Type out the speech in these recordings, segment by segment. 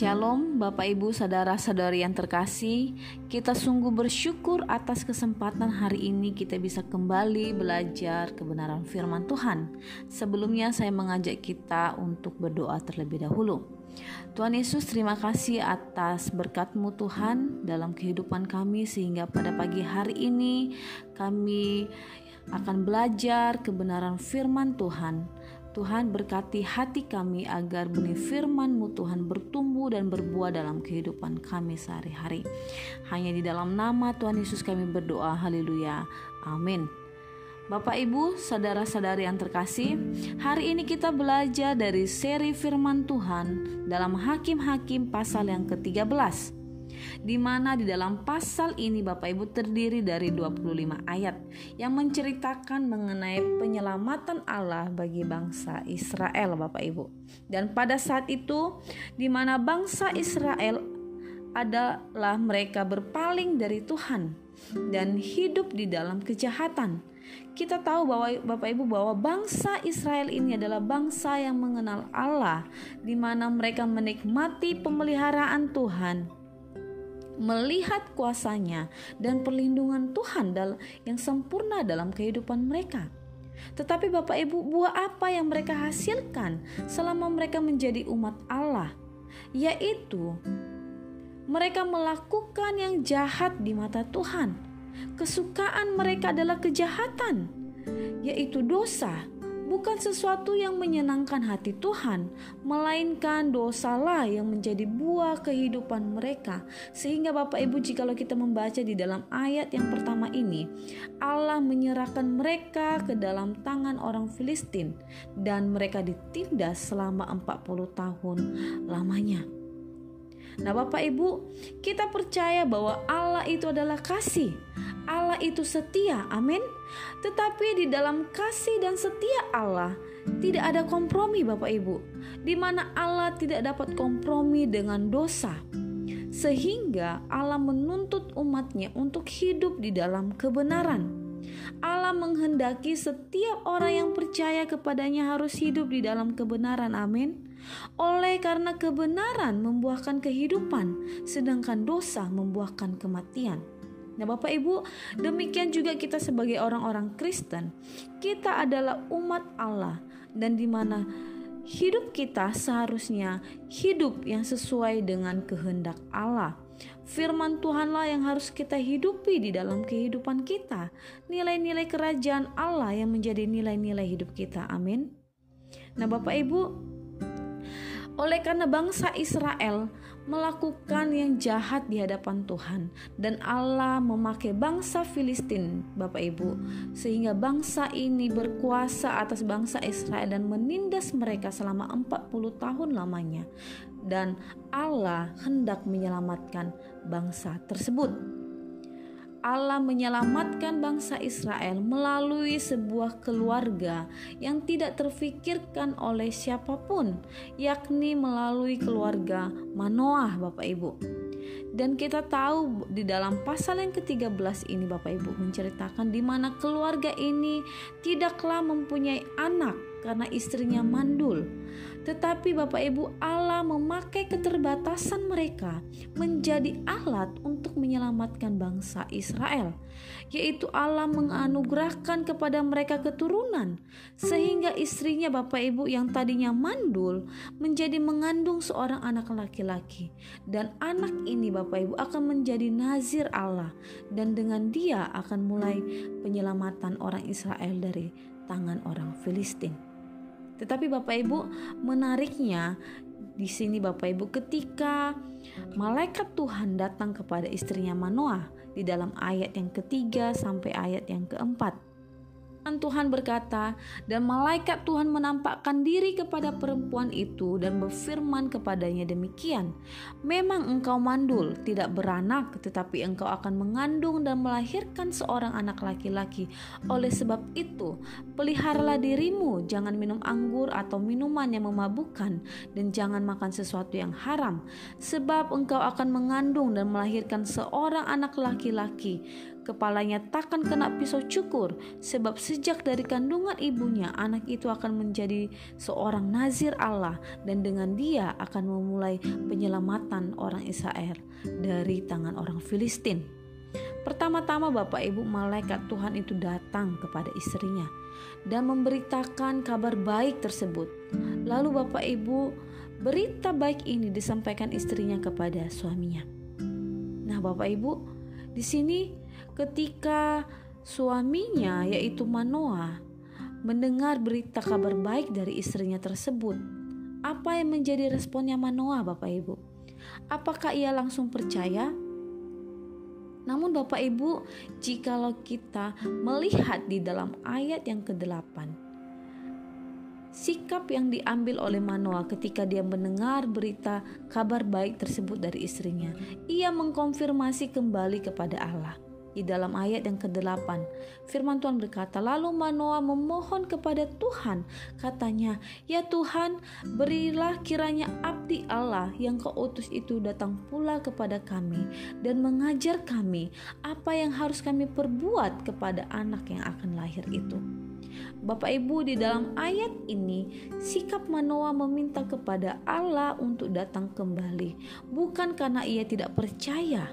Shalom Bapak Ibu Saudara-saudari yang terkasih. Kita sungguh bersyukur atas kesempatan hari ini kita bisa kembali belajar kebenaran firman Tuhan. Sebelumnya saya mengajak kita untuk berdoa terlebih dahulu. Tuhan Yesus terima kasih atas berkatmu Tuhan dalam kehidupan kami Sehingga pada pagi hari ini kami akan belajar kebenaran firman Tuhan Tuhan berkati hati kami agar benih firman-Mu Tuhan bertumbuh dan berbuah dalam kehidupan kami sehari-hari. Hanya di dalam nama Tuhan Yesus kami berdoa. Haleluya. Amin. Bapak Ibu, saudara-saudari yang terkasih, hari ini kita belajar dari seri firman Tuhan dalam Hakim-hakim pasal yang ke-13 di mana di dalam pasal ini Bapak Ibu terdiri dari 25 ayat yang menceritakan mengenai penyelamatan Allah bagi bangsa Israel Bapak Ibu. Dan pada saat itu di mana bangsa Israel adalah mereka berpaling dari Tuhan dan hidup di dalam kejahatan. Kita tahu bahwa Bapak Ibu bahwa bangsa Israel ini adalah bangsa yang mengenal Allah di mana mereka menikmati pemeliharaan Tuhan melihat kuasanya dan perlindungan Tuhan yang sempurna dalam kehidupan mereka. Tetapi Bapak Ibu, buah apa yang mereka hasilkan selama mereka menjadi umat Allah? Yaitu mereka melakukan yang jahat di mata Tuhan. Kesukaan mereka adalah kejahatan, yaitu dosa, bukan sesuatu yang menyenangkan hati Tuhan, melainkan dosalah yang menjadi buah kehidupan mereka. Sehingga Bapak Ibu jikalau kita membaca di dalam ayat yang pertama ini, Allah menyerahkan mereka ke dalam tangan orang Filistin dan mereka ditindas selama 40 tahun lamanya. Nah, Bapak Ibu, kita percaya bahwa Allah itu adalah kasih. Allah itu setia, amin. Tetapi di dalam kasih dan setia Allah tidak ada kompromi, Bapak Ibu, di mana Allah tidak dapat kompromi dengan dosa, sehingga Allah menuntut umatnya untuk hidup di dalam kebenaran. Allah menghendaki setiap orang yang percaya kepadanya harus hidup di dalam kebenaran. Amin. Oleh karena kebenaran membuahkan kehidupan, sedangkan dosa membuahkan kematian. Nah, Bapak Ibu, demikian juga kita sebagai orang-orang Kristen, kita adalah umat Allah dan di mana hidup kita seharusnya hidup yang sesuai dengan kehendak Allah. Firman Tuhanlah yang harus kita hidupi di dalam kehidupan kita. Nilai-nilai kerajaan Allah yang menjadi nilai-nilai hidup kita. Amin. Nah, Bapak Ibu, oleh karena bangsa Israel melakukan yang jahat di hadapan Tuhan dan Allah memakai bangsa Filistin, Bapak Ibu, sehingga bangsa ini berkuasa atas bangsa Israel dan menindas mereka selama 40 tahun lamanya. Dan Allah hendak menyelamatkan bangsa tersebut. Allah menyelamatkan bangsa Israel melalui sebuah keluarga yang tidak terfikirkan oleh siapa pun, yakni melalui keluarga Manoah, Bapak Ibu. Dan kita tahu di dalam pasal yang ke-13 ini Bapak Ibu menceritakan di mana keluarga ini tidaklah mempunyai anak karena istrinya mandul. Tetapi Bapak Ibu Allah memakai keterbatasan mereka menjadi alat untuk menyelamatkan bangsa Israel, yaitu Allah menganugerahkan kepada mereka keturunan. Sehingga istrinya Bapak Ibu yang tadinya mandul menjadi mengandung seorang anak laki-laki. Dan anak ini Bapak Ibu akan menjadi nazir Allah. Dan dengan dia akan mulai penyelamatan orang Israel dari tangan orang Filistin. Tetapi Bapak Ibu menariknya di sini Bapak Ibu ketika malaikat Tuhan datang kepada istrinya Manoah di dalam ayat yang ketiga sampai ayat yang keempat. Tuhan berkata, dan malaikat Tuhan menampakkan diri kepada perempuan itu dan berfirman kepadanya demikian, Memang engkau mandul, tidak beranak, tetapi engkau akan mengandung dan melahirkan seorang anak laki-laki. Oleh sebab itu, peliharalah dirimu, jangan minum anggur atau minuman yang memabukkan, dan jangan makan sesuatu yang haram, sebab engkau akan mengandung dan melahirkan seorang anak laki-laki kepalanya takkan kena pisau cukur, sebab sejak dari kandungan ibunya anak itu akan menjadi seorang nazir Allah dan dengan dia akan memulai penyelamatan orang Israel dari tangan orang Filistin. Pertama-tama Bapak Ibu malaikat Tuhan itu datang kepada istrinya dan memberitakan kabar baik tersebut. Lalu Bapak Ibu berita baik ini disampaikan istrinya kepada suaminya. Nah, Bapak Ibu, di sini ketika suaminya yaitu Manoah mendengar berita kabar baik dari istrinya tersebut, apa yang menjadi responnya Manoah Bapak Ibu? Apakah ia langsung percaya? Namun Bapak Ibu, jikalau kita melihat di dalam ayat yang ke-8, sikap yang diambil oleh Manoa ketika dia mendengar berita kabar baik tersebut dari istrinya. Ia mengkonfirmasi kembali kepada Allah. Di dalam ayat yang ke-8, firman Tuhan berkata, Lalu Manoa memohon kepada Tuhan, katanya, Ya Tuhan, berilah kiranya abdi Allah yang kau utus itu datang pula kepada kami dan mengajar kami apa yang harus kami perbuat kepada anak yang akan lahir itu. Bapak Ibu di dalam ayat ini sikap Manoa meminta kepada Allah untuk datang kembali bukan karena ia tidak percaya.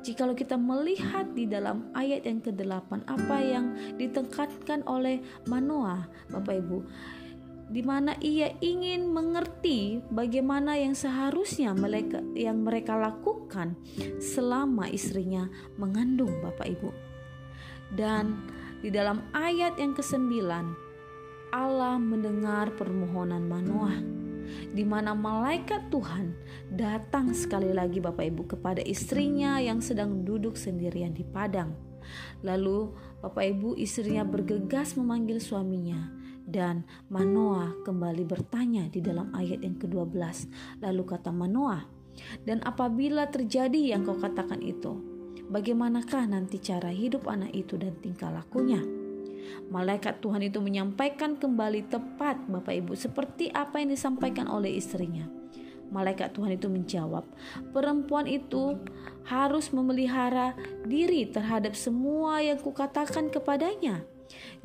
Jikalau kita melihat di dalam ayat yang ke-8 apa yang ditekankan oleh Manoa, Bapak Ibu, di mana ia ingin mengerti bagaimana yang seharusnya mereka yang mereka lakukan selama istrinya mengandung Bapak Ibu. Dan di dalam ayat yang ke-9, Allah mendengar permohonan Manoah di mana malaikat Tuhan datang sekali lagi Bapak Ibu kepada istrinya yang sedang duduk sendirian di padang. Lalu Bapak Ibu istrinya bergegas memanggil suaminya dan Manoah kembali bertanya di dalam ayat yang ke-12. Lalu kata Manoah, "Dan apabila terjadi yang kau katakan itu, bagaimanakah nanti cara hidup anak itu dan tingkah lakunya. Malaikat Tuhan itu menyampaikan kembali tepat Bapak Ibu seperti apa yang disampaikan oleh istrinya. Malaikat Tuhan itu menjawab, perempuan itu harus memelihara diri terhadap semua yang kukatakan kepadanya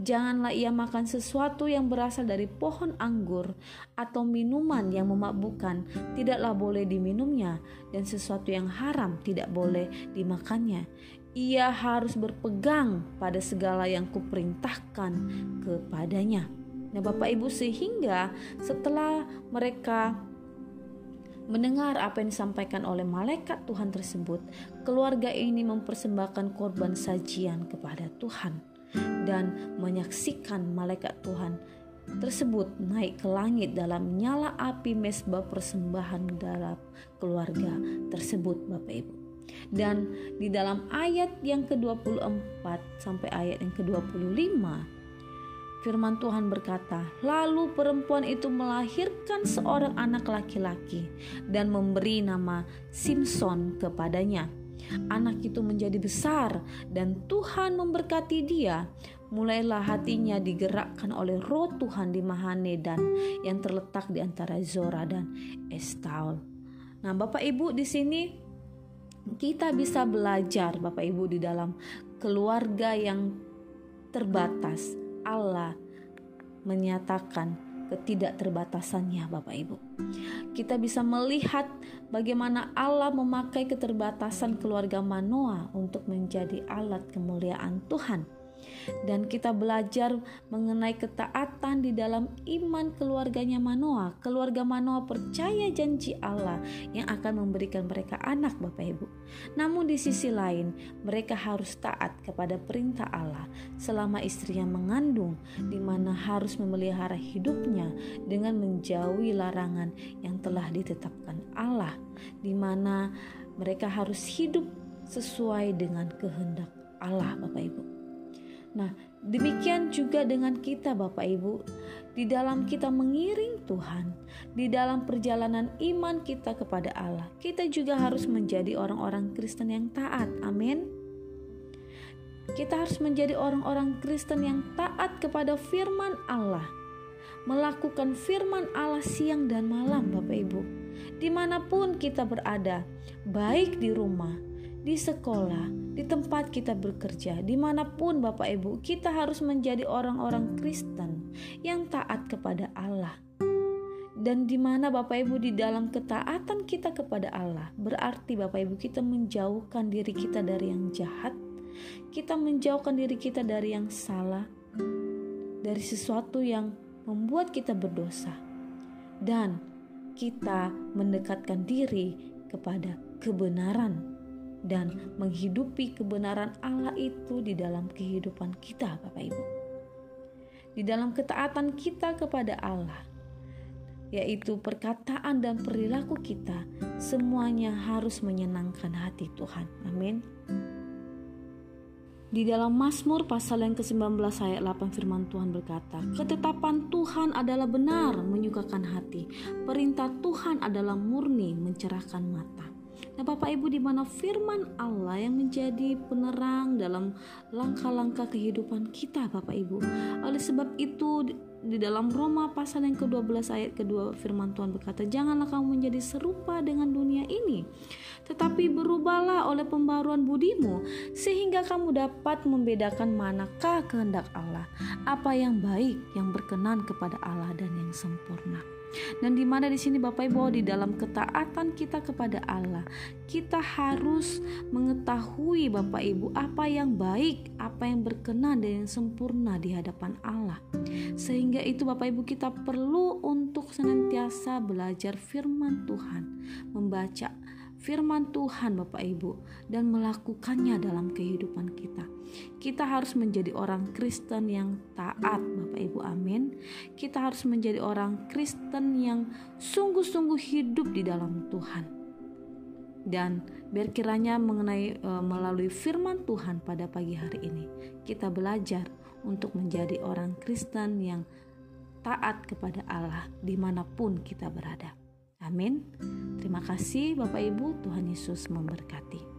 Janganlah ia makan sesuatu yang berasal dari pohon anggur atau minuman yang memabukkan, tidaklah boleh diminumnya, dan sesuatu yang haram tidak boleh dimakannya. Ia harus berpegang pada segala yang kuperintahkan kepadanya. Nah, Bapak Ibu, sehingga setelah mereka mendengar apa yang disampaikan oleh malaikat Tuhan tersebut, keluarga ini mempersembahkan korban sajian kepada Tuhan dan menyaksikan malaikat Tuhan tersebut naik ke langit dalam nyala api mesbah persembahan dalam keluarga tersebut Bapak Ibu. Dan di dalam ayat yang ke-24 sampai ayat yang ke-25 firman Tuhan berkata, "Lalu perempuan itu melahirkan seorang anak laki-laki dan memberi nama Simpson kepadanya." Anak itu menjadi besar dan Tuhan memberkati dia. Mulailah hatinya digerakkan oleh roh Tuhan di Mahanedan yang terletak di antara Zora dan Estaul. Nah, Bapak Ibu di sini kita bisa belajar Bapak Ibu di dalam keluarga yang terbatas. Allah menyatakan ketidakterbatasannya Bapak Ibu. Kita bisa melihat bagaimana Allah memakai keterbatasan keluarga Manoa untuk menjadi alat kemuliaan Tuhan dan kita belajar mengenai ketaatan di dalam iman keluarganya Manoa. Keluarga Manoa percaya janji Allah yang akan memberikan mereka anak Bapak Ibu. Namun di sisi lain, mereka harus taat kepada perintah Allah selama istrinya mengandung di mana harus memelihara hidupnya dengan menjauhi larangan yang telah ditetapkan Allah di mana mereka harus hidup sesuai dengan kehendak Allah Bapak Ibu. Nah, demikian juga dengan kita Bapak Ibu. Di dalam kita mengiring Tuhan, di dalam perjalanan iman kita kepada Allah, kita juga harus menjadi orang-orang Kristen yang taat. Amin. Kita harus menjadi orang-orang Kristen yang taat kepada firman Allah. Melakukan firman Allah siang dan malam Bapak Ibu. Di mana pun kita berada, baik di rumah, di sekolah, di tempat kita bekerja, di mana pun Bapak Ibu, kita harus menjadi orang-orang Kristen yang taat kepada Allah. Dan di mana Bapak Ibu di dalam ketaatan kita kepada Allah, berarti Bapak Ibu kita menjauhkan diri kita dari yang jahat, kita menjauhkan diri kita dari yang salah, dari sesuatu yang membuat kita berdosa, dan kita mendekatkan diri kepada kebenaran dan menghidupi kebenaran Allah itu di dalam kehidupan kita, Bapak Ibu. Di dalam ketaatan kita kepada Allah, yaitu perkataan dan perilaku kita, semuanya harus menyenangkan hati Tuhan. Amin. Di dalam Mazmur pasal yang ke-19 ayat 8 firman Tuhan berkata, Ketetapan Tuhan adalah benar menyukakan hati, perintah Tuhan adalah murni mencerahkan mata. Nah, Bapak Ibu, di mana firman Allah yang menjadi penerang dalam langkah-langkah kehidupan kita, Bapak Ibu. Oleh sebab itu, di dalam Roma pasal yang ke-12 ayat kedua firman Tuhan berkata, "Janganlah kamu menjadi serupa dengan dunia ini, tetapi berubahlah oleh pembaruan budimu sehingga kamu dapat membedakan manakah kehendak Allah, apa yang baik, yang berkenan kepada Allah dan yang sempurna." Dan di mana di sini Bapak Ibu di dalam ketaatan kita kepada Allah, kita harus mengetahui Bapak Ibu apa yang baik, apa yang berkenan dan yang sempurna di hadapan Allah. Sehingga itu Bapak Ibu kita perlu untuk senantiasa belajar firman Tuhan, membaca firman Tuhan Bapak Ibu dan melakukannya dalam kehidupan kita. Kita harus menjadi orang Kristen yang taat Bapak Ibu amin. Kita harus menjadi orang Kristen yang sungguh-sungguh hidup di dalam Tuhan. Dan biar kiranya mengenai e, melalui firman Tuhan pada pagi hari ini kita belajar untuk menjadi orang Kristen yang taat kepada Allah di mana pun kita berada. Amin. Terima kasih Bapak Ibu, Tuhan Yesus memberkati.